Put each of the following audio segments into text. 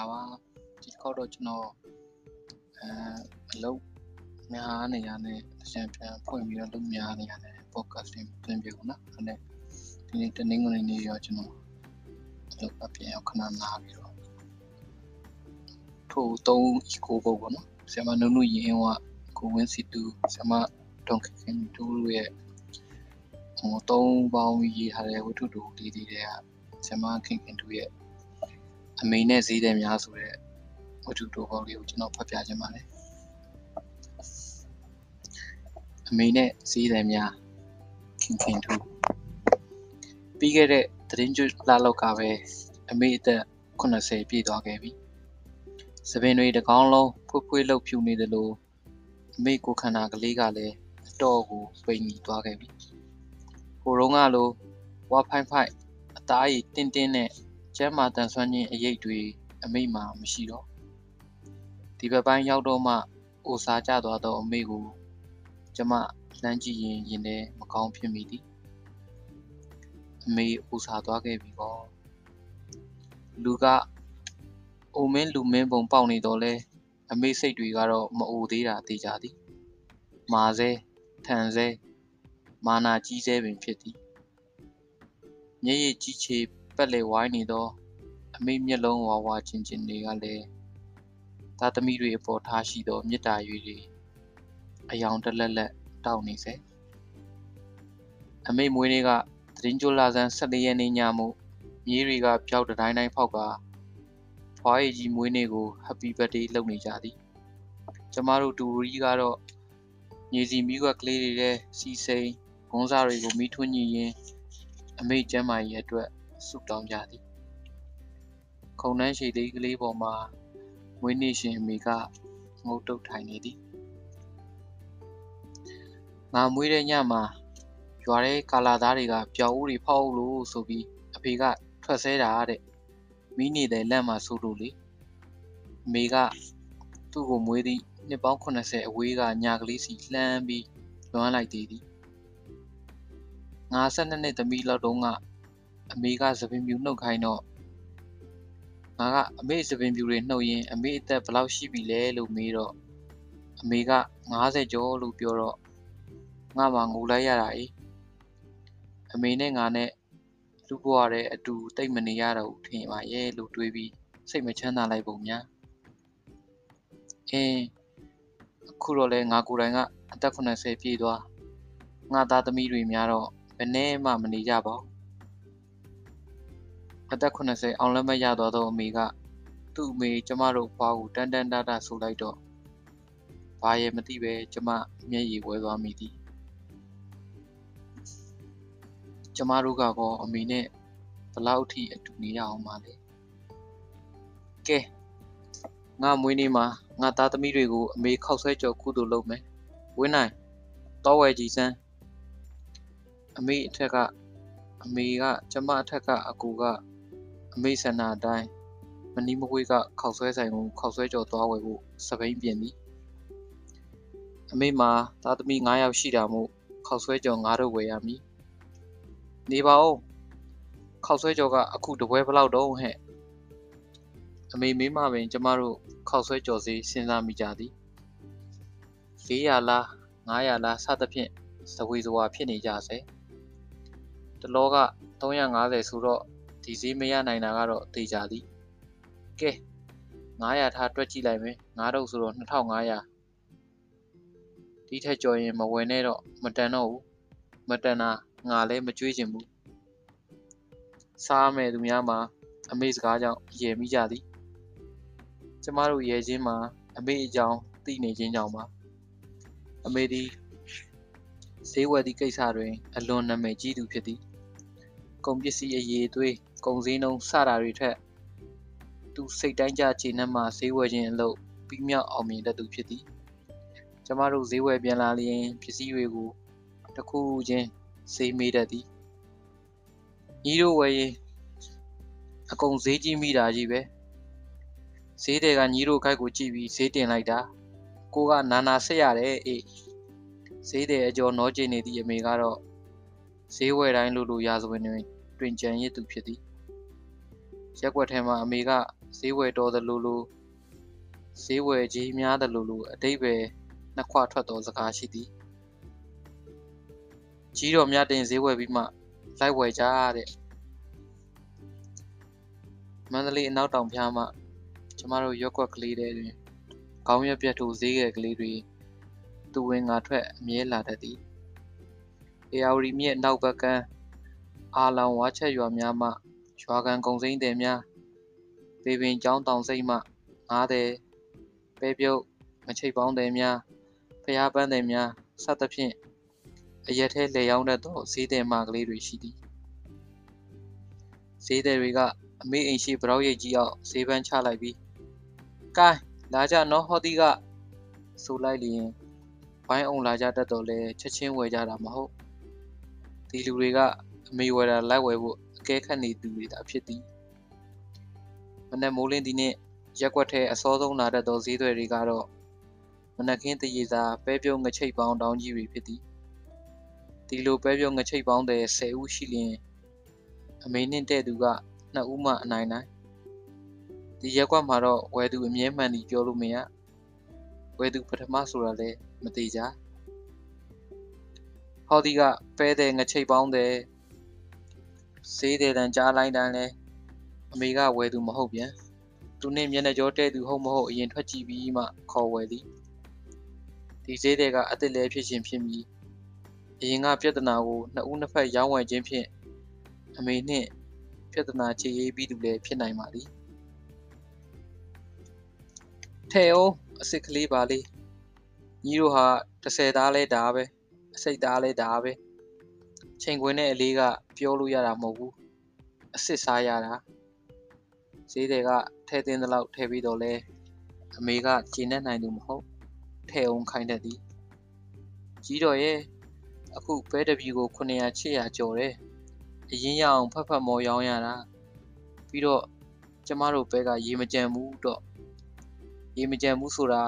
လာပါဒီတစ်ခေါက်တော့ကျွန်တော်အဲအလုပ်များနေရတဲ့တချင်ပြန်ဖွင့်ပြီးတော့လုပ်များနေရတဲ့ podcasting ပြင်ပြဦးနော်အဲ့ဒီနေ့တနင်္ဂနွေနေ့ရောကျွန်တော်အလုပ်အပြင်ရောက်ခဏနားပြီးတော့ထို့သုံး eco ပုတ်ပေါ့နော်ဆရာမနုနုရင်ဝကိုဝင်းစီတူဆရာမဒေါန်ခင်တူရဲ့ဟိုသုံးပေါင်းရေးထားတဲ့ဝတ္ထုတူလေးတွေကဆရာမခင်ခင်တူရဲ့ အမိန်နဲ့ဈေးတယ်များဆိုတဲ့ဝတ္ထုတူပေါင်းလေးကိုကျွန်တော်ဖတ်ပြခြင်းပါတယ်အမိန်နဲ့ဈေးတယ်များခင်ခင်တူပြီးခဲ့တဲ့သတင်းကျွလာလောက်ကပဲအမေအသက်80ပြည့်သွားခဲ့ပြီ။သပင်တွေတကောင်းလုံးဖွဖွလှုပ်ဖြူနေတယ်လို့အမေကိုခန္ဓာကလေးကလည်းအတော့ကိုပိန်ကြီးသွားခဲ့ပြီ။ကိုရုံးကလိုဝါဖိုင်ဖိုင်အသားရည်တင်းတင်းနဲ့ ကျမ်းမာတန်ဆွမ်းခြင်းအရေးတွေအမိမှာမရှိတော့ဒီဘက်ပိုင်းရောက်တော့မှအိုစားကြသွားတော့အမေကိုကျမလမ်းကြည့်ရင်ရင်ထဲမကောင်းဖြစ်မိသည်အမေအိုစားသွားခဲ့ပြီပေါ့လူကအိုမင်းလူမင်းပုံပေါက်နေတော့လဲအမေစိတ်တွေကတော့မအိုသေးတာသိကြသည်မာစဲထန်စဲမာနာကြီးစဲပင်ဖြစ်သည်မျက်ရည်ကြီးချေ ပက်လေဝိုင်းနေသော အမေမျက်လုံးဝါဝါချင်းချင်းတွေကလည်းသားသမီးတွေအပေါ်ထားရှိသောမေတ္တာရွေတွေအယောင်တလက်လက်တောက်နေစေအမေမွေးနေ့ကသတင်းကြိုလာဆန်း14ရက်နေ့ညမှုမြေးတွေကပျောက်တိုင်းတိုင်းဖောက်ကဖွားရည်ကြီးမွေးနေ့ကို Happy Birthday လုပ်နေကြသည်ကျမတို့တူရီကတော့မြေစီမိခွက်ကလေးတွေတဲ့စီစိန်ဂုံးစားတွေကိုမိထွန်းညင်ရင်အမိတ်ကျမ်းမာရေးအတွက် ဆုတောင်းကြသည်ခုံနှန်းရှိသေးကလေးပေါ်မှာမွေးနေ့ရှင်အမေကငုတ်တုတ်ထိုင်နေသည်ငါမွေးတဲ့ညမှာရွာတဲ့ကာလာသားတွေကပျောက်ဦးတွေဖောက်လို့ဆိုပြီးအဖေကထွက်ဆဲတာတဲ့မိနေတဲ့လက်မှာဆိုလို့လေအမေကသူ့ကိုမွေးသည့်နှစ်ပေါင်း80အဝေးကညာကလေးစီလှမ်းပြီးလွမ်းလိုက်သေးသည်ငါ12နှစ်သမီးလောက်တုန်းက အမေကသပင်ပြူနှုတ်ခိုင်းတော့ငါကအမေသပင်ပြူတွေနှုတ်ရင်အမေအသက်ဘယ်လောက်ရှိပြီလဲလို့မေးတော့အမေက90ကျော်လို့ပြောတော့ငါမှငိုလိုက်ရတာအေးအမေနဲ့ငါနဲ့လူဘဝတဲ့အတူတိတ်မနေရတော့ဘူးထင်ပါရဲ့လို့တွေးပြီးစိတ်မချမ်းသာလိုက်ပုံများအင်းအခုတော့လဲငါကိုယ်တိုင်ကအသက်80ပြည့်သွားငါသားသမီးတွေများတော့ဘယ်နဲ့မှမနေကြပါဘူး အသက်80အောင်လက်မရသွားသောအမေကသူ့အမေကျမတို့ဘွားကိုတန်းတန်းတာတာဆိုလိုက်တော့ဘာရဲ့မသိပဲကျမမျက်ရည်ဝဲသွားမိသည်ကျမတို့ကတော့အမေနဲ့ဘလောက်ထိအတူနေရအောင်ပါလဲကဲငါမွေးနေ့မှာငါသားသမီးတွေကိုအမေခောက်ဆွဲကြော်ကုသိုလ်လုပ်မယ်ဝင်းနိုင်တောဝဲကြီးစမ်းအမေအထက်ကအမေကကျမအထက်ကအကူက အမေဆန္ဒအတိုင်းမနီးမဝေးကခောက်ဆွဲဆိုင်ကိုခောက်ဆွဲကြော်သွားဝယ်ဖို့စပိန်ပြင်သည်အမေမှာသားသမီး9ယောက်ရှိတာမို့ခောက်ဆွဲကြော်9တော့ဝယ်ရမည်နေပါဦးခောက်ဆွဲကြော်ကအခုတပွဲဘလောက်တော့ဟဲ့အမေမေးမှပင်ကျမတို့ခောက်ဆွဲကြော်စီစဉ်းစားမိကြသည်400လား900လားစသဖြင့်သဝေစွာဖြစ်နေကြစေတလောက350ဆိုတော့ ဒီဈေးမရနိုင်တာကတော့သိကြသည်ကဲ900ထားတွက်ကြည့်လိုက်မယ်9တော့ဆိုတော့2500ဒီထက်ကျော်ရင်မဝယ်နဲ့တော့မတန်တော့ဘူးမတန်တာငါလည်းမကြွေးချင်ဘူးစားမယ်သူများမှာအမေစကားကြောင့်ရယ်မိကြသည်ကျမတို့ရယ်ချင်းမှာအမေအကြောင်းသိနေခြင်းကြောင့်ပါအမေသည်ဈေးဝယ်သည့်ကိစ္စတွင် အလွန်နာမည်ကြီးသူဖြစ်သည်ကုန်ပစ္စည်းအရေးသွေး ကုန်စည်နှုန်းစတာတွေထက်သူစိတ်တိုင်းကြခြေနှက်မှဈေးဝယ်ခြင်းအလုပ်ပြီးမြောက်အောင်မြင်တတ်သူဖြစ်သည်ကျမတို့ဈေးဝယ်ပြန်လာလျင်ပစ္စည်းတွေကိုတစ်ခုချင်းဈေးမေးတတ်သည်ညီတို့ဝယ်ရင်အကုန်ဈေးကြီးမိတာကြီးပဲဈေးတွေကညီတို့ခိုက်ကိုကြည့်ပြီးဈေးတင်လိုက်တာကိုကနာနာဆက်ရတယ်အေးဈေးတွေအကျော်နောကျနေသည့်အမေကတော့ဈေးဝယ်တိုင်းလို့လို့ရာဇဝင်တွင်တွင်ကြံရစ်သူဖြစ်သည် ရက်ွက်ထဲမှာအမေကဈေးဝယ်တော်သလိုလိုဈေးဝယ်ကြီးများသလိုလိုအတိတ်ပဲနှစ်ခွထွက်သောစကားရှိသည်ကြီးတော်မြတ်တင်ဈေးဝယ်ပြီးမှလိုက်ဝယ်ကြတဲ့မန္တလေးအနောက်တောင်ဖျားမှကျမတို့ရက်ွက်ကလေးတွေတွင်ခေါင်းရွက်ပြတ်ထိုဈေးငယ်ကလေးတွေသူဝင်ငါထွက်အမြဲလာတတ်သည်အေယာဝတီမြစ်နောက်ဘက်ကမ်းအာလောင်ဝါချက်ရွာများမှ ရွာကန်ကုံစိမ့်တယ်များပေပင်ကျောင်းတောင်စိမ့်မှငားတယ်ပဲပြုတ်မချိတ်ပေါင်းတယ်များဖျားပန်းတယ်များစသဖြင့်အရက်ထဲလေရောက်တတ်သောဈေးတယ်မကလေးတွေရှိသည်ဈေးတယ်တွေကအမေအိမ်ရှိဗရောက်ရိတ်ကြီးအောင်ဈေးပန်းချလိုက်ပြီးကဲလာကြနော်ဟောဒီကဆိုလိုက်လျင်ဝိုင်းအောင်လာကြတတ်တော့လဲချက်ချင်းဝယ်ကြတာမဟုတ်ဒီလူတွေကအမေဝယ်တာလိုက်ဝယ်ဖို့ အကဲခတ်နေသူတွေသာဖြစ်သည်မနက်မိုးလင်းသည်နှင့်ရက်ွက်ထဲအစောဆုံးလာတတ်သောဈေးတွေတွေကတော့မနက်ခင်းတရေစာပဲပြုံးငချိတ်ပေါင်းတောင်းကြီးတွေဖြစ်သည်ဒီလိုပဲပြုံးငချိတ်ပေါင်းတဲ့10ဦးရှိလျင်အမေနှင့်တဲ့သူက2ဦးမှအနိုင်နိုင်ဒီရက်ကွက်မှာတော့ဝယ်သူအမြဲမှန်သည်ပြောလို့မရဝယ်သူပထမဆိုတာလည်းမသေးကြဟောဒီကပဲတဲ့ငချိတ်ပေါင်းတဲ့ ဈေးတဲ့တန်ကြားလိုက်တန်းလဲအမေကဝယ်သူမဟုတ်ပြန်သူနဲ့မျက်နှာကြောတဲ့သူဟုတ်မဟုတ်အရင်ထွက်ကြည့်ပြီးမှခေါ်ဝယ်သည်ဒီဈေးတွေကအစ်စ်လဲဖြစ်ခြင်းဖြစ်ပြီးအရင်ကပြဿနာကိုနှစ်ဦးနှစ်ဖက်ရောင်းဝယ်ခြင်းဖြင့်အမေနှင့်ပြဿနာချေရေးပြီးသူလည်းဖြစ်နိုင်ပါသည်ထဲအောင်အစ်စ်ကလေးပါလေးညီတို့ဟာ30သားလဲဒါပဲအစိတ်သားလဲဒါပဲ ချိန်ခွင်တဲ့အလေးကပြောလို့ရတာမဟုတ်ဘူးအစ်စ်စားရတာဈေးတွေကထဲသင်းသလောက်ထဲပြီးတော့လဲအမေကကျင်းနေနိုင်သူမဟုတ်ထဲအောင်ခိုင်းတတ်သည်ကြီးတော်ရဲ့အခုပဲတပြီကို900 800ကျော်တယ်အရင်ရအောင်ဖတ်ဖတ်မော်ရောင်းရတာပြီးတော့ကျမတို့ဘက်ကရေမကြံဘူးတော့ရေမကြံဘူးဆိုတာ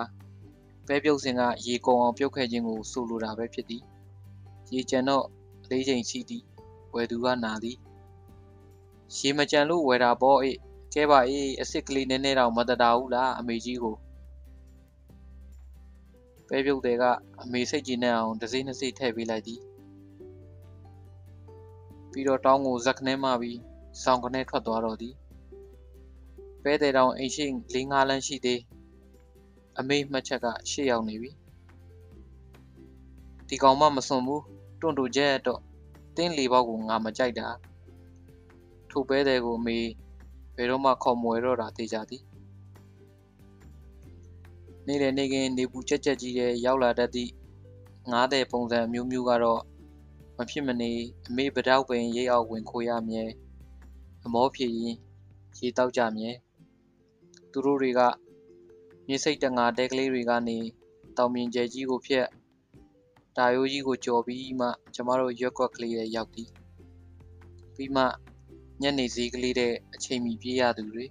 ပဲပြုတ်စင်ကရေကုန်အောင်ပြုတ်ခဲ့ခြင်းကိုဆိုလိုတာပဲဖြစ်သည်ရေကြံတော့ လေးချိန်ရှိသည်ဝယ်သူကနာသည်ရေမကြံလို့ဝယ်တာပေါ့အေးကဲပါအေးအစ်စ်ကလေးနည်းနည်းတော့မတတာဘူးလားအမေကြီးကိုပဲပြုတ်တယ်ကအမေစိတ်ကြည်နေအောင်တစ်စိမ့်နှစ်စိမ့်ထည့်ပေးလိုက်သည်ပြီးတော့တောင်းကိုဇက်ခနဲမှပြီးဆောင်းခနဲထွက်သွားတော့သည်ပဲတဲ့တောင်အိမ်ရှိ၄၅လမ်းရှိသေးအမေမှတ်ချက်ကရှေ့ရောက်နေပြီဒီကောင်မှမစွန်ဘူး တွန့်တူကျက်တော့တင်းလေပေါက်ကိုငါမကြိုက်တာထိုပဲတဲ့ကိုအမေဘယ်တော့မှခေါ်မွယ်တော့တာသိကြသည်နေ့လည်နေ့ကင်းနေပူချက်ချက်ကြီးရဲ့ရောက်လာတတ်သည့်ငားတဲ့ပုံစံမျိုးမျိုးကတော့မဖြစ်မနေအမေပတောက်ပင်ရိတ်အောက်ဝင်ခိုးရမြဲအမောဖြည်ရင်ရေတောက်ကြမြဲသူတို့တွေကမြေစိတ်တငါတဲကလေးတွေကနေတောင်မြင်ကျဲကြီးကိုဖြတ် တာယိုးကြီးကိုကြော်ပြီးမှကျမတို့ရွက်ကွက်ကလေးရဲ့ရောက်သည်ပြီးမှညနေစည်းကလေးတဲ့အချိန်မီပြေးရသူတွေ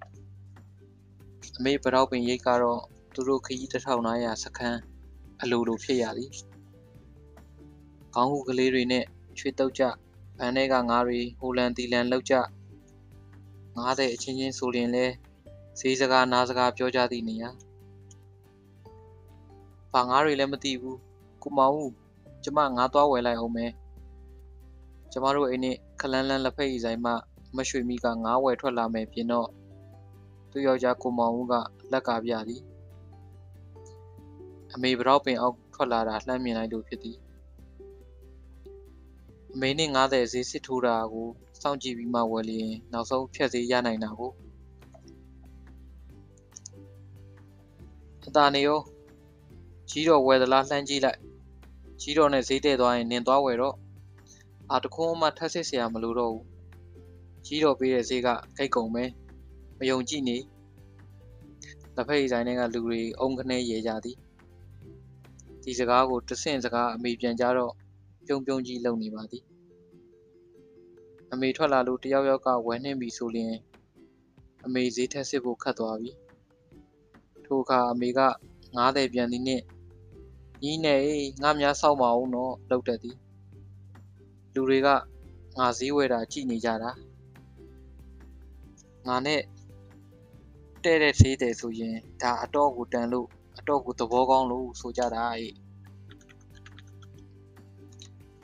အမေပတောက်ပင်ရိတ်ကတော့သူတို့ခရီး1500စခန်းအလိုလိုဖြစ်ရသည်ခေါင်းဟုကလေးတွေနဲ့ချွေတုတ်ကြဗန်ထဲကငါးတွေဟိုလန်တီလန်လောက်ကြငားတဲ့အချင်းချင်းဆိုရင်လဲဈေးစကားနားစကားပြောကြသည့်နေရာဘာငါးတွေလည်းမသိဘူးကိုမောင်ဦး ကျမငါးသွားဝယ်လိုက်အောင်မယ်ကျမတို့အိမ်နဲ့ခလန်းလန်းလက်ဖက်ရည်ဆိုင်မှမရွှေမီကငါးဝယ်ထွက်လာမယ်ပြင်တော့သူယောက်ျားကိုမောင်ဦးကလက်ကပြသည်အမေဘရောက်ပင်အောက်ထွက်လာတာလှမ်းမြင်လိုက်လို့ဖြစ်သည်အမေနဲ့90ဈေးစစ်ထိုးတာကိုစောင့်ကြည့်ပြီးမှဝယ်လျင်နောက်ဆုံးဖြတ်ဈေးရနိုင်တာကိုအတာနေရောကြီးတော်ဝယ်သလားလှမ်းကြည့်လိုက် ကြီးတော်နဲ့ဈေးတဲ့သွားရင်နင်သွားဝယ်တော့အာတခုံးမှထပ်စစ်เสียမလို့တော့ဘူးကြီးတော်ပေးတဲ့ဈေးကခိတ်ကုန်ပဲမယုံကြည်နေလက်ဖက်ရည်ဆိုင်တွေကလူတွေအုံခနဲ့ရေကြသည်ဒီစကားကိုတဆင့်စကားအမေပြန်ကြတော့ပြုံပြုံကြီးလုံနေပါသည်အမေထွက်လာလို့တယောက်ယောက်ကဝယ်နှင်းပြီဆိုရင်အမေဈေးထက်စစ်ဖို့ခတ်သွားပြီထိုအခါအမေက90ပြန်သည်နှင့် ညီးနေငါများစောက်မအောင်တော့လောက်တတ်သည်လူတွေကငါဈေးဝယ်တာကြည့်နေကြတာငါနဲ့တဲ့တဲ့သေးတယ်ဆိုရင်ဒါအတော့ကိုတန်လို့အတော့ကိုသဘောကောင်းလို့ဆိုကြတာအေး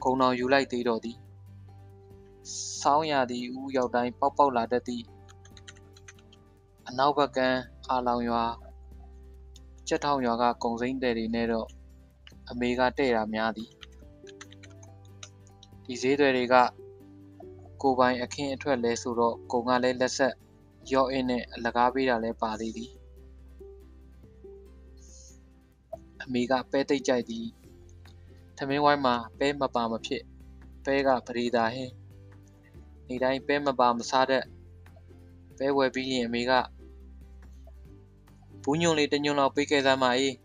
ခုံတော်ယူလိုက်သေးတော့သည်ဆောင်းရသည်ဦးရောက်တိုင်းပေါက်ပေါက်လာတတ်သည်အနောက်ဘက်ကန်းအာလောင်ရွာချက်ထောင်ရွာကကုံစိမ့်တဲ့တွေနဲ့တော့ အမေကတဲ့တာများသည်ဒီဈေးတွေတွေကကိုပိုင်အခင်းအထွက်လဲဆိုတော့ကိုကလည်းလက်ဆက်ရော့အင်းနဲ့အလကားပေးတာလည်းပါသေးသည်အမေကပဲတိတ်ကြိုက်သည်ထမင်းဝိုင်းမှာပဲမပါမဖြစ်ပဲကပရိသာဟင်းနေတိုင်းပဲမပါမစားတတ်ပဲဝယ်ပြီးရင်အမေကဘူးညွန့်လေးတညွန့်လောက်ပေးခဲ့စမ်းပါအေး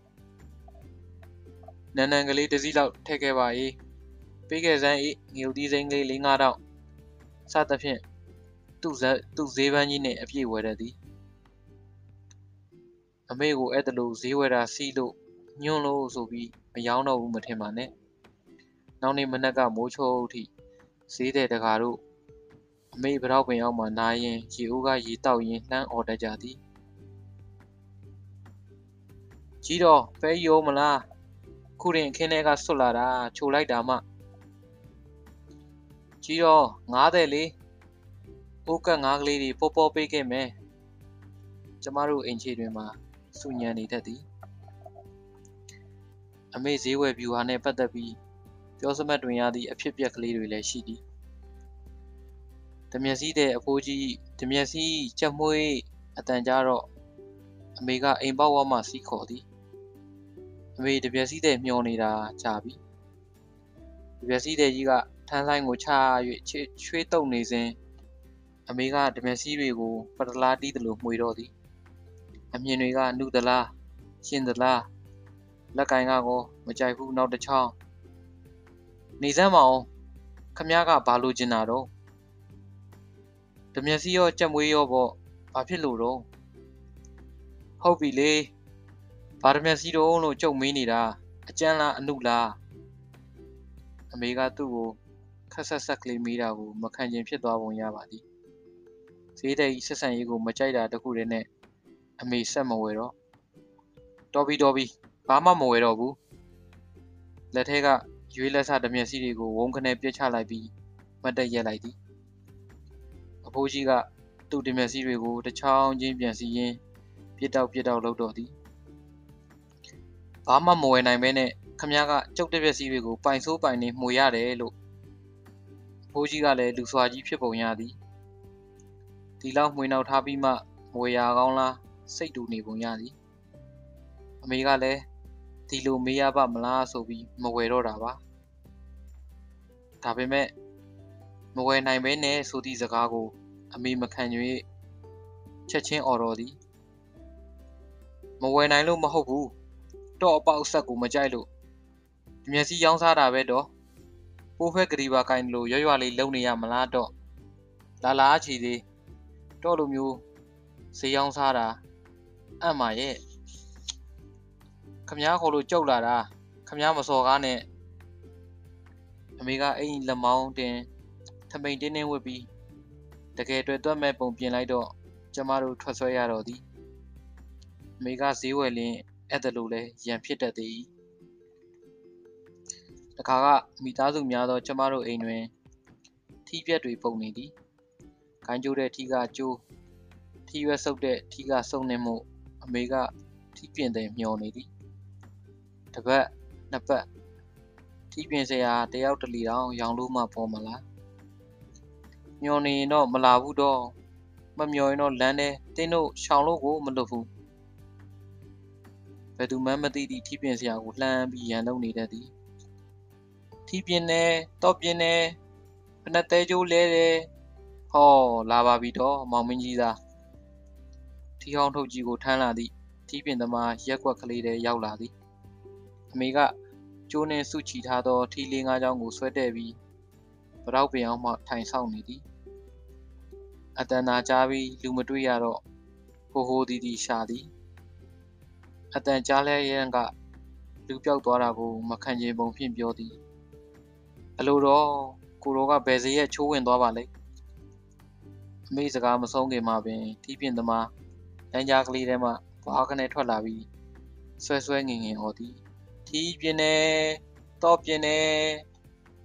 နန်းနန်းကလေးတစ်စီးလောက်ထည့်ခဲ့ပါအေးပေးခဲ့စမ်းအေးငရုတ်သီးစိမ်းကလေး၄၅တောက်စသဖြင့်သူ့ဇက်သူ့ဈေးပန်းကြီးနဲ့အပြည့်ဝယ်ရသည်အမေကိုအဲ့ဒါလိုဈေးဝယ်တာစီးလို့ညွန့်လို့ဆိုပြီးမယောင်းတော့ဘူးမထင်ပါနဲ့နောက်နေ့မနက်ကမိုးချိုးထိဈေးတဲ့တကာတို့အမေဘရောက်ပင်အောင်မှနာရင်ရေဦးကရေတောက်ရင်လှမ်းអော်တတ်ကြသည်ကြီးတော့ဖဲရိုးမလား ခုရင်အခင်းထဲကဆွတ်လာတာချိုလိုက်တာမှကြီးတော့90လေးအိုးကတ်ငါးကလေးတွေပေါ်ပေါ်ပေးခဲ့မယ်ကျမတို့အိမ်ခြေတွင်မှာစူညံနေတတ်သည်အမေဈေးဝယ်ဗျူဟာနှင့်ပတ်သက်ပြီးပြောစမတ်တွင်ရသည့်အဖြစ်ပြက်ကလေးတွေလည်းရှိသည်တမျက်စီးတဲ့အဖိုးကြီးတမျက်စီးချက်မွေးအတန်ကြတော့အမေကအိမ်ပေါက်ဝမှစီးခေါ်သည် အမေတပြက်စီးတဲ့မျောနေတာကြာပြီတပြက်စီးတဲ့ကြီးကထန်းဆိုင်ကိုချ၍ချွေးတုပ်နေစဉ်အမေကတမျက်စီးတွေကိုပတလားတီးသလိုမှွေတော့သည်အမြင်တွေကနုသလားရှင်းသလားလက်ကင်ကကောမကြိုက်ဘူးနောက်တစ်ချောင်းနေစမ်းမအောင်ခမည်းကဘာလို့ကျင်တာတော့တမျက်စီရောကြက်မွေးရောပေါ့ဘာဖြစ်လို့တော့ဟုတ်ပြီလေ ဘာတမျက်စီတော့လို့ကြုံမေးနေတာအကျန်းလားအနုလားအမေကသူ့ကိုခက်ဆက်ဆက်ကလေးမေးတာကိုမခံချင်ဖြစ်သွားပုံရပါသည်ဈေးတဲ့ကြီးဆက်ဆံရေးကိုမကြိုက်တာတခုတည်းနဲ့အမေဆက်မဝယ်တော့တော်ပြီတော်ပြီဘာမှမဝယ်တော့ဘူးလက်ထဲကရွေးလက်စတမျက်စီတွေကိုဝုန်းခနဲ့ပြစ်ချလိုက်ပြီးမတ်တက်ရက်လိုက်သည်အဖိုးကြီးကသူ့တမျက်စီတွေကိုတချောင်းချင်းပြန်စီရင်းပြစ်တောက်ပြစ်တောက်လုပ်တော့သည် ဘာမှမဝယ်နိုင်ဘဲနဲ့ခမည်းကကျုပ်တမျက်စီတွေကိုပိုင်ဆိုးပိုင်နေမှုရတယ်လို့အဖိုးကြီးကလည်းလူစွာကြီးဖြစ်ပုံရသည်ဒီလောက်မှွေနောက်ထားပြီးမှမွေရကောင်းလားစိတ်တူနေပုံရသည်အမေကလည်းဒီလိုမေးရပါမလားဆိုပြီးမဝယ်တော့တာပါဒါပေမဲ့မဝယ်နိုင်ဘဲနဲ့ဆိုသည့်စကားကို အမေမခံ၍ချက်ချင်းအော်တော်သည်မဝယ်နိုင်လို့မဟုတ်ဘူး တော့အပေါက်ဆက်ကိုမကြိုက်လို့မျက်စိရောင်းစားတာပဲတော့ပိုးဖက်ကလေးပါကိုင်းလို့ရွရွလေးလုံနေရမလားတော့လာလာချီသေးတော့လိုမျိုးဈေးရောင်းစားတာအံ့မာရဲ့ခမားခေါ်လို့ကြောက်လာတာခမားမစော်ကားနဲ့အမေကအိမ်လက်မောင်းတင်ထမိန်တင်းတင်းဝစ်ပြီးတကယ်တွေ့သွက်မဲ့ပုံပြင်လိုက်တော့ကျမတို့ထွက်ဆွဲရတော့သည်အမေကဈေးဝယ်လင်း အဲ့ဒါလိုလဲရန်ဖြစ်တတ်သည်တခါကမိသားစုများသောကျမတို့အိမ်တွင်ထီးပြက်တွေပုံနေသည်ခိုင်းကျိုးတဲ့ထီးကကျိုးထီးရွက်ဆုပ်တဲ့ထီးကစုံနေမှုအမေကထီးပြင်တဲ့မျောနေသည်တပတ်နှစ်ပတ်ထီးပြင်စရာတယောက်တလီတောင်ရောင်လို့မှပေါ်မလားမျောနေရင်တော့မလာဘူးတော့မမျောရင်တော့လမ်းထဲတင်းတို့ရှောင်လို့ကိုမလွတ်ဘူး ဘယ်သူမှမသိသည့်ထီးပြင်စရာကိုလှမ်းပြီးရန်လုံးနေတတ်သည်ထီးပြင်နေတော့ပြင်နေဖနက်သေးကျိုးလဲတယ်ဟောလာပါပြီတော့မောင်မင်းကြီးသားထီဟောင်းထုတ်ကြီးကိုထမ်းလာသည့်ထီးပြင်သမားရက်ွက်ကလေးတွေရောက်လာသည်အမေကကျိုးနှင်းစုချီထားသောထီလေးငါးချောင်းကိုဆွဲတဲ့ပြီးဗရောက်ပင်အောင်မှထိုင်ဆောင်နေသည်အတန်သာကြားပြီးလူမတွေ့ရတော့ဟိုဟိုဒီဒီရှာသည် အတန်ကြားလဲရန်ကလူပြောက်သွားတာကိုမခံချင်ပုံဖြင့်ပြောသည်အလိုတော့ကိုရောကဘယ်စရက်ချိုးဝင်သွားပါလဲအမေစကားမဆုံးခင်မှာပင်ထီးပြင်းသမားလမ်းကြားကလေးထဲမှဘွားကနေထွက်လာပြီးဆွဲဆွဲငင်ငင်ဟောသည်ထီးပြင်းနေတော့ပြင်းနေ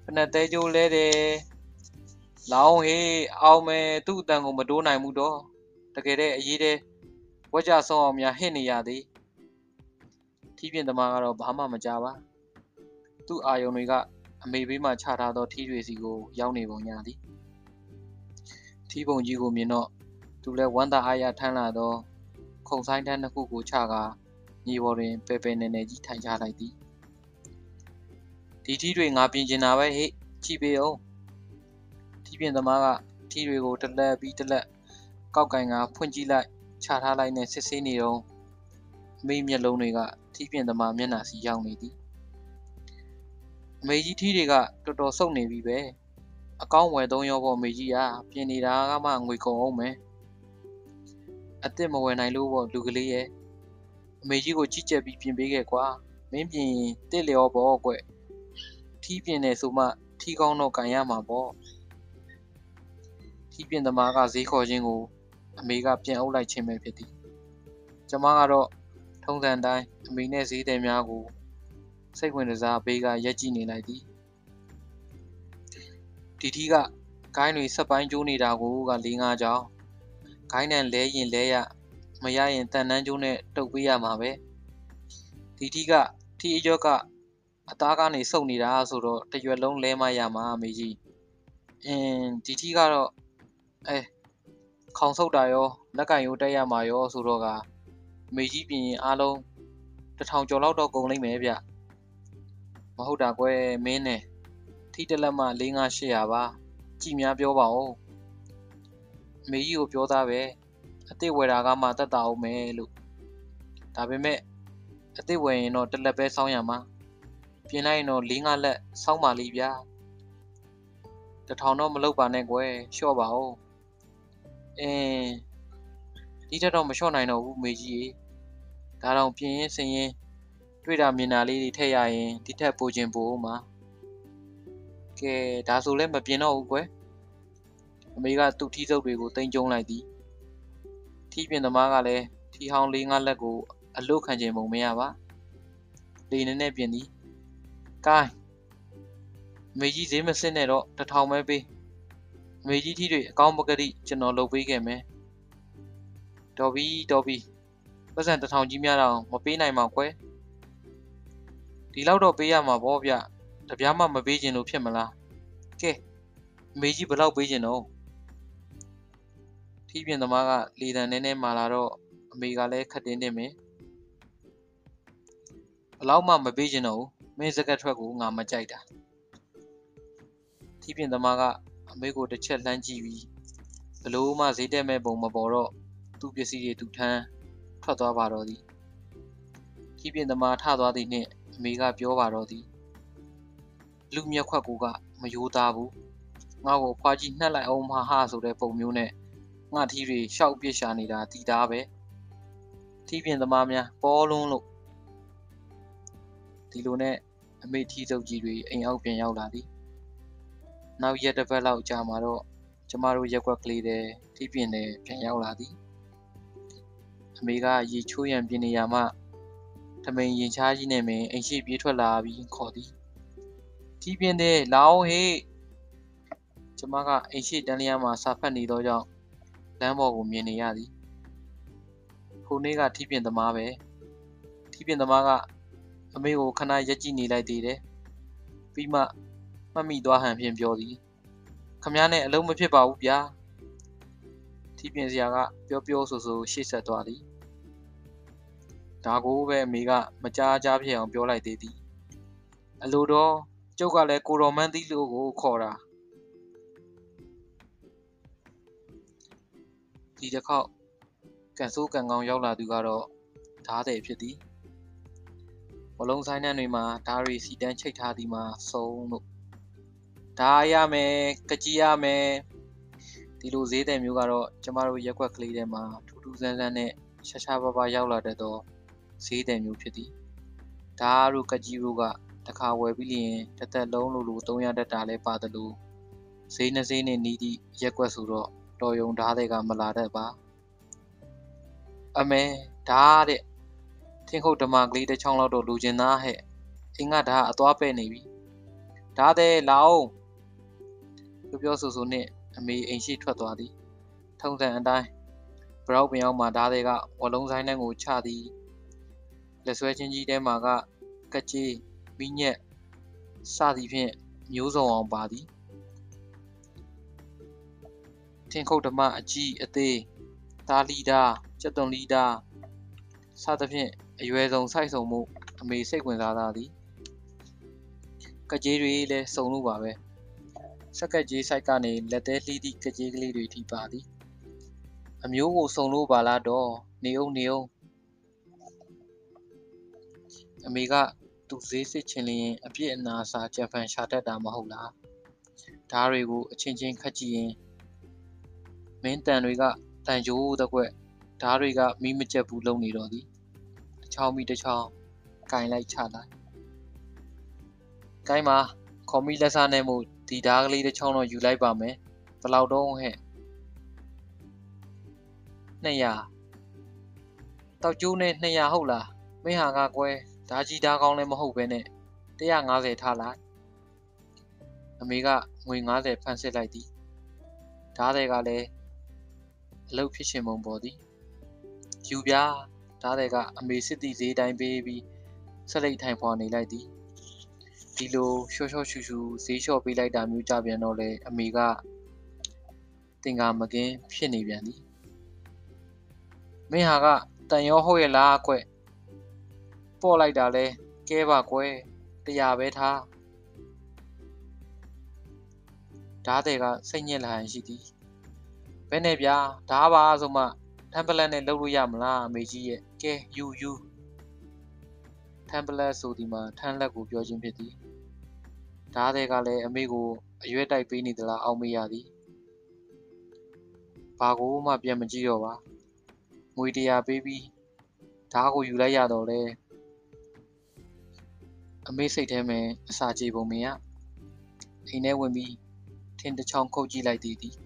ဖနက်သေးကျိုးလဲတယ်လောင်းဟေးအောင်မယ်သူ့အတန်ကိုမတိုးနိုင်ဘူးတော့တကယ်တဲ့အရေးတဲ့ဝက်ကြဆုံးအောင်များဟစ်နေရသည် ထီးပြင်းသမားကတော့ဘာမှမကြပါသူ့အာယုံတွေကအမေဘေးမှခြားထားသောထီးတွေစီကိုရောက်နေပုံရသည်ထီးပုံကြီးကိုမြင်တော့သူလည်းဝမ်းသာအားရထမ်းလာသောခုံဆိုင်တန်းတစ်ခုကိုချကာမြေပေါ်တွင်ပဲပဲနေနေကြီးထိုင်ချလိုက်သည်ဒီထီးတွေငါပြင်ကျင်တာပဲဟေ့ကြည့်ပေးအောင်ထီးပြင်သမားကထီးတွေကိုတလက်ပြီးတလက်ကောက်ကင်ကဖွင့်ကြည့်လိုက်ချထားလိုက်နဲ့စစ်ဆေးနေတော့မိမျက်လုံးတွေက ထီးပြင်သမားမျက်နှာစီရောက်နေသည်အမေကြီးထီးတွေကတော်တော်စုပ်နေပြီပဲအကောင်းဝယ်သုံးရောပေါ့အမေကြီးကပြင်နေတာကမှငွေကုန်အောင်မယ်အစ်စ်မဝယ်နိုင်လို့ပေါ့လူကလေးရဲ့အမေကြီးကိုကြည့်ကြက်ပြီးပြင်ပေးခဲ့ကွာမင်းပြင်ရင်တစ်လျောပေါ့ကွထီးပြင်နေဆိုမှထီးကောင်းတော့ကန်ရမှာပေါ့ထီးပြင်သမားကဈေးခေါ်ခြင်းကိုအမေကပြန်အုပ်လိုက်ခြင်းပဲဖြစ်သည်ကျမကတော့ ထုံးစံတိုင်းအမေနဲ့ဈေးတယ်များကိုစိတ်ဝင်စားဘေးကရက်ကြည့်နေလိုက်သည်ဒီထီးကဂိုင်းတွေဆက်ပိုင်းကျိုးနေတာကိုက၄၅ကြောင်ဂိုင်းနံလဲရင်လဲရမရရင်တန်နှန်းကျိုးနဲ့တုတ်ပေးရမှာပဲဒီထီးကထီးအကျော်ကအသားကနေစုပ်နေတာဆိုတော့တရွက်လုံးလဲမရမှာအမေကြီးအင်းဒီထီးကတော့အဲခေါင်ဆုပ်တာရောလက်ကင်ရိုးတက်ရမှာရောဆိုတော့က မေကြီးပြင်ရင်အားလုံးတထောင်ကျော်လောက်တော့ကုန်လိမ့်မယ်ဗျမဟုတ်တာကွယ်မင်းနဲ့ထိတလက်မှ၄၅800ပါကြည်များပြောပါဦးမေကြီးကိုပြောသားပဲအစ်စ်ဝယ်တာကမှတတ်တာအောင်မယ်လို့ဒါပေမဲ့အစ်စ်ဝယ်ရင်တော့တစ်လက်ပဲစောင်းရမှာပြင်လိုက်ရင်တော့၄၅လက်စောင်းပါလိဗျာတထောင်တော့မလုပ်ပါနဲ့ကွယ်လျှော့ပါဦးအင်း ဒီတက်တော့မလျှော့နိုင်တော့ဘူးမေကြီးရေဒါတော့ပြင်ရင်စင်ရင်တွေ့တာမြင်တာလေးတွေထည့်ရရင်ဒီထက်ပိုချင်ပို့မှာကဲဒါဆိုလည်းမပြင်တော့ဘူးကွယ်အမေကသူ့ထီးစုပ်တွေကိုတင်ကျုံလိုက်သည်ထီးပြင်သမားကလည်းထီးဟောင်းလေးငါးလက်ကိုအလုတ်ခံခြင်းပုံမရပါလေနေနဲ့ပြင်သည်ကိုင်းအမေကြီးဈေးမစစ်နဲ့တော့တထောင်ပဲပေးအမေကြီးထီးတွေအကောင်းပကတိကျွန်တော်လုပ်ပေးခဲ့မယ် တော်ပြီတော်ပြီပတ်စံတထောင်ကြီးများတော့မပေးနိုင်ပါကွယ်ဒီလောက်တော့ပေးရမှာပေါ့ဗျတပြားမှမပေးခြင်းလို့ဖြစ်မလားကဲအမေကြီးဘယ်လောက်ပေးခြင်းတော့ထီးပြင်သမားကလေတံနဲနဲမာလာတော့အမေကလည်းခတ်တင်းတင်းပဲဘလောက်မှမပေးခြင်းတော့မင်းစကတ်ထွက်ကိုငါမကြိုက်တာထီးပြင်သမားကအမေကိုတစ်ချက်လှမ်းကြည့်ပြီးဘလို့မှဈေးတက်မဲ့ပုံမပေါ်တော့ သူ့ပစ္စည်းတွေသူထမ်းထွက်သွားပါတော့သည်ထီးပြင်သမားထသွားသည်နှင့်အမေကပြောပါတော့သည်လူမျက်ခွက်ကူကမယိုးသားဘူးငါ့ကိုဖွာကြီးနှက်လိုက်အောင်မဟာဆိုတဲ့ပုံမျိုးနဲ့ငါထီးတွေရှောက်ပြစ်ရှာနေတာတီသားပဲထီးပြင်သမားများပေါ်လွန်းလို့ဒီလိုနဲ့အမေထီးစုပ်ကြီးတွေအိမ်အောက်ပြန်ရောက်လာသည်နောက်ရက်တစ်ပတ်လောက်ကြာမှာတော့ကျမတို့ရက်ွက်ကလေးတဲ့ထီးပြင်တဲ့ပြန်ရောက်လာသည် အမေကရေချိုးရံပြင်းနေရမှထမိန်ရင်ချားကြီးနဲ့မင်းအိမ်ရှိပြေးထွက်လာပြီးခေါ်သည်ထီးပြင်တဲ့လောင်းဟေးကျမကအိမ်ရှိတန်းလျားမှာစာဖတ်နေသောကြောင့်လမ်းပေါ်ကိုမြင်နေရသည်ခုနေ့ကထီးပြင်သမားပဲထီးပြင်သမားကအမေကိုခဏရက်ကြည့်နေလိုက်သေးတယ်ပြီးမှမှတ်မိသွားဟန်ဖြင့်ပြောသည်ခမည်းနဲ့အလုံးမဖြစ်ပါဘူးဗျာထီးပြင်စရာကပြောပြောဆိုဆိုရှေ့ဆက်သွားသည် ဒါကိုပဲအမေကမကြားကြားဖြစ်အောင်ပြောလိုက်သေးသည်အလိုတော့ကျုပ်ကလည်းကိုတော်မန်းသီးလို့ကိုခေါ်တာဒီတစ်ခေါက်ကန်ဆိုးကန်ကောင်းရောက်လာသူကတော့ဓားတယ်ဖြစ်သည်ဝလုံးဆိုင်နှံတွေမှာဓားရီစီတန်းချိတ်ထားသည်မှာစုံလို့ဓားရမယ်ကကြီးရမယ်ဒီလိုဈေးတယ်မျိုးကတော့ကျမတို့ရက်ွက်ကလေးထဲမှာထူးထူးဆန်းဆန်းနဲ့ရှာရှာပါပါရောက်လာတတ်သော ဈေးတယ်မျိုးဖြစ်သည်ဓားတို့ကကြီးတို့ကတခါဝယ်ပြီးလျင်တစ်သက်လုံးလိုလို300တက်တာလဲပါတယ်လို့ဈေးနှဈေးနဲ့နီးသည့်ရက်ွက်ဆိုတော့တော်ယုံဓားတွေကမလာတတ်ပါအမေဒါတဲ့ထင်းခုတ်ဓမ္မကလေးတစ်ချောင်းလောက်တော့လူကျင်သားဟဲ့အင်းကဒါအသွားပဲ့နေပြီဒါတဲ့လာအောင်ပြောပြောဆိုဆိုနဲ့အမေအိမ်ရှိထွက်သွားသည်ထုံစံအတိုင်းဘရောက်ပင်အောင်မှာဓားတွေကဝလုံးဆိုင်နှံကိုချသည် လက်ဆွဲချင်းကြီးထဲမှာကကကြေးမိညက်စသည်ဖြင့်မျိုးစုံအောင်ပါသည်ထင်းခုတ်ဓမ္မအကြီးအသေးသားလီတာကျက်သွန်လီတာစသဖြင့်အရွယ်ဆုံးစိုက်စုံမှုအမေစိတ်ဝင်စားသားသည်ကကြေးတွေလည်းစုံလို့ပါပဲစက်ကကြေးဆိုင်ကနေလက်သေးလှီးသည့်ကကြေးကလေးတွေထိပါသည်အမျိုးကိုစုံလို့ပါလားတော့နေအောင်နေအောင် အမေကသူဈေးစစ်ချင်လျင်အပြစ်အနာစာကြံဖန်ရှာတတ်တာမဟုတ်လားဓားတွေကိုအချင်းချင်းခတ်ကြည့်ရင်မင်းတန်တွေကတန်ကြိုးတကွက်ဓားတွေကမိမကျက်ဘူးလုံနေတော့သည်တစ်ချောင်းမိတစ်ချောင်းကင်လိုက်ချလိုက်ကိုင်းမှာခေါ်မိလက်စားနဲ့မို့ဒီဓားကလေးတစ်ချောင်းတော့ယူလိုက်ပါမယ်ဘယ်လောက်တော့ဟဲ့200တောက်ကျိုးနဲ့200ဟုတ်လားမင်းဟာကကွဲ ဓာကြီးဓာကောင်းလည်းမဟုတ်ပဲနဲ့150ထားလိုက်အမေကငွေ90ဖန်ဆစ်လိုက်သည်ဓားတွေကလည်းအလုတ်ဖြစ်ရှင်ပုံပေါ်သည်ယူပြဓားတွေကအမေစစ်တီဈေးတိုင်းပေးပြီးဆက်လက်ထိုင်ဖွာနေလိုက်သည်ဒီလိုရှော့ရှော့ရှူရှူဈေးလျှော့ပေးလိုက်တာမျိုးကြပြန်တော့လေအမေကတင်ကာမကင်းဖြစ်နေပြန်သည်မင်းဟာကတန်ရောဟုတ်ရဲ့လားကွ ပေါ့လိုက်တာလဲကဲပါကွယ်တရားပဲထားဓားတွေကစိတ်ညစ်လာရင်ရှိသည်ဘယ်နဲ့ဗျာဓားပါဆိုမှထမ်ပလက်နဲ့လုပ်လို့ရမလားအမေကြီးရဲ့ကဲယူယူထမ်ပလက်ဆိုဒီမှာထမ်းလက်ကိုပြောခြင်းဖြစ်သည်ဓားတွေကလည်းအမေကိုအရွက်တိုက်ပေးနေသလားအောက်မေ့ရသည်ဘာကိုမှပြန်မကြည့်တော့ပါငွေတရာပေးပြီးဓားကိုယူလိုက်ရတော့လေ အမေစိတ်ထဲမှာအစာကြေပုံမင်းကအိမ်ထဲဝင်ပြီးထင်းတစ်ချောင်းခုတ်ကြည့်လိုက်သည်သည်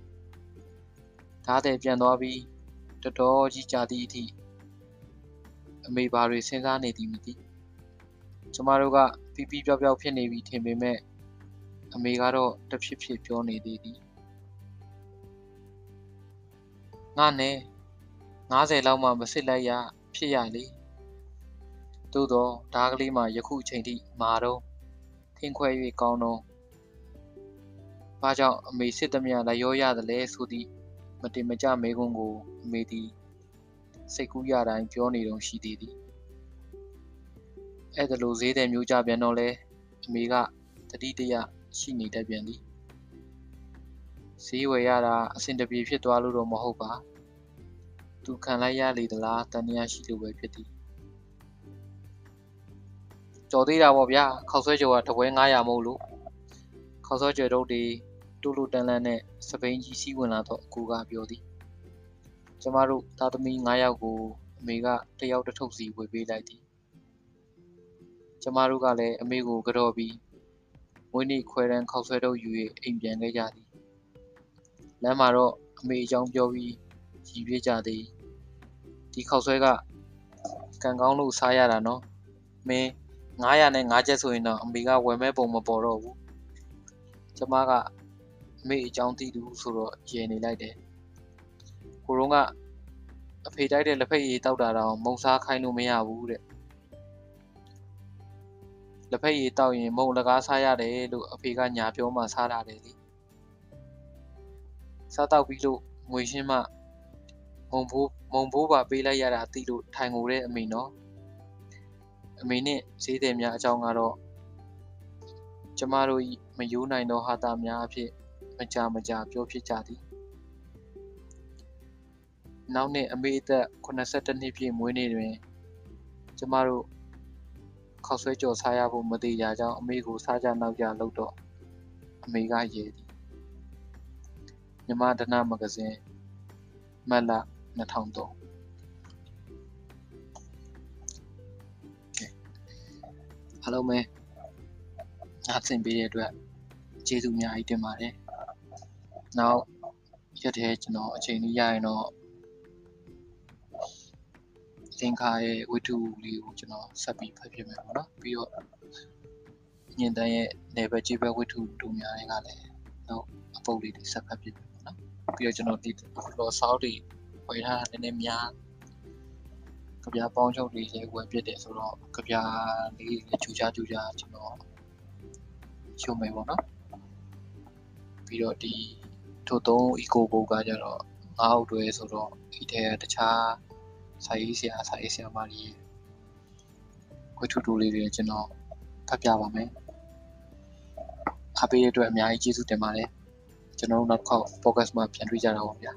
ဓားတဲ့ပြန်သွားပြီးတော်တော်ကြီးကြာသည့်အထိအမေဘာတွေစဉ်းစားနေသည်မသိကျမတို့ကပီပီပြောက်ပြောက်ဖြစ်နေပြီထင်ပေမဲ့အမေကတော့တဖြစ်ဖြစ်ပြောနေသေးသည်ငါနဲ့90လောက်မှမစစ်လိုက်ရဖြစ်ရလေ သို့တော့ဓားကလေးမှာယခုအချိန်ထိမာတော့ထင်းခွဲ၍ကောင်းတော့ဘာကြောင့်အမေစစ်သမျှလည်းရောရတယ်လဲဆိုသည့်မတင်မကြမေကွန်းကိုအမေသည်စိတ်ကူးရတိုင်းပြောနေတော့ရှိသေးသည်အဲ့ဒါလိုဈေးတယ်မျိုးကြပြန်တော့လဲအမေကတတိတရရှိနေတတ်ပြန်သည်ဈေးဝယ်ရတာအဆင်တပြေဖြစ်သွားလို့တော့မဟုတ်ပါသူခံလိုက်ရလေသလားတန်တရားရှိလို့ပဲဖြစ်သည် ကြော်သေးတာပေါ့ဗျာခောက်ဆွဲကြော်ကတပွဲ900မဟုတ်လို့ခောက်ဆွဲကြော်တို့တွေတူလူတန်လန်နဲ့စပိန်ကြီးစီးဝင်လာတော့အကူကပြောသည်ကျမတို့သားသမီး9ယောက်ကိုအမေကတယောက်တစ်ထုပ်စီဝေပေးလိုက်သည်ကျမတို့ကလည်းအမေကိုကြော်ပြီးမွေးနေ့ခွဲတန်းခောက်ဆွဲတော့ယူ၍အိမ်ပြန်ခဲ့ကြသည်လမ်းမှာတော့အမေအကြောင်းပြောပြီးရည်ပြကြသည်ဒီခောက်ဆွဲကကံကောင်းလို့စားရတာနော်မင်း 900နဲ့5ချက်ဆိုရင်တော့အမေကဝယ်မဲ့ပုံမပေါ်တော့ဘူးကျမကအမေအကြောင်းသိသူဆိုတော့ရေနေလိုက်တယ်ကိုရုံးကအဖေတိုက်တဲ့လက်ဖက်ရည်တောက်တာတော့မုံစားခိုင်းလို့မရဘူးတဲ့လက်ဖက်ရည်တောက်ရင်မုံလကားစားရတယ်လို့အဖေကညာပြောမှစားတာတယ်လေစားတောက်ပြီးလို့ငွေရှင်းမှမုံဘိုးမုံဘိုးပါပေးလိုက်ရတာသိလို့ထိုင်ငိုတဲ့အမေနော် အမေနဲ့ဈေးသည်များအကြောင်းကတော့ကျမတို့၏မယိုးနိုင်သောဟာတာများအဖြစ်မကြာမကြာပြောဖြစ်ကြသည်နောက်နှစ်အမေအသက်82နှစ်ပြည့်မွေးနေ့တွင် ကျမတို့ခောက်ဆွဲကြော်စားရဖို့မသေးကြကြောင်းအမေကိုစားကြနောက်ကြလုပ်တော့အမေကရေသည်မြမဒနာမဂဇင်းမတ်လ2003 အားလုံးပဲအားသင်ပေးတဲ့အတွက်ကျေးဇူးအများကြီးတင်ပါတယ်နောက်ရက်ထဲကျွန်တော်အချိန်လေးရရင်တော့သင်္ခါရဲ့ဝိထုလေးကိုကျွန်တော်ဆက်ပြီးဖတ်ပြမယ်ပေါ့နော်ပြီးတော့ညင်တန်းရဲ့နေဘကြီးဘဝိထုတို့များတွေကလည်းတော့အပုပ်လေးတွေဆက်ဖတ်ပြမယ်ပေါ့နော်ပြီးတော့ကျွန်တော်ဒီလော်ဆောက်တွေဝယ်ထားတာနည်းနည်းများ ကြပြပေါင်းချုပ်တွေလည်းဝယ်ပြတယ်ဆိုတော့ကြပြလေးတွေချူချာချူချာကျွန်တော်ရှုံးမယ်ပေါ့နော်ပြီးတော့ဒီထို့သုံး eco book ကကြတော့ငါးအုပ်တွဲဆိုတော့ဒီထဲကတခြားစာရေးဆရာစာရေးဆရာမတွေဝတ္ထုတူလေးတွေကျွန်တော်ဖတ်ပြပါမယ်အားပေးတဲ့အတွက်အများကြီးကျေးဇူးတင်ပါတယ်ကျွန်တော်တို့နောက်တစ်ခေါက် podcast မှာပြန်တွေ့ကြတာပါဗျာ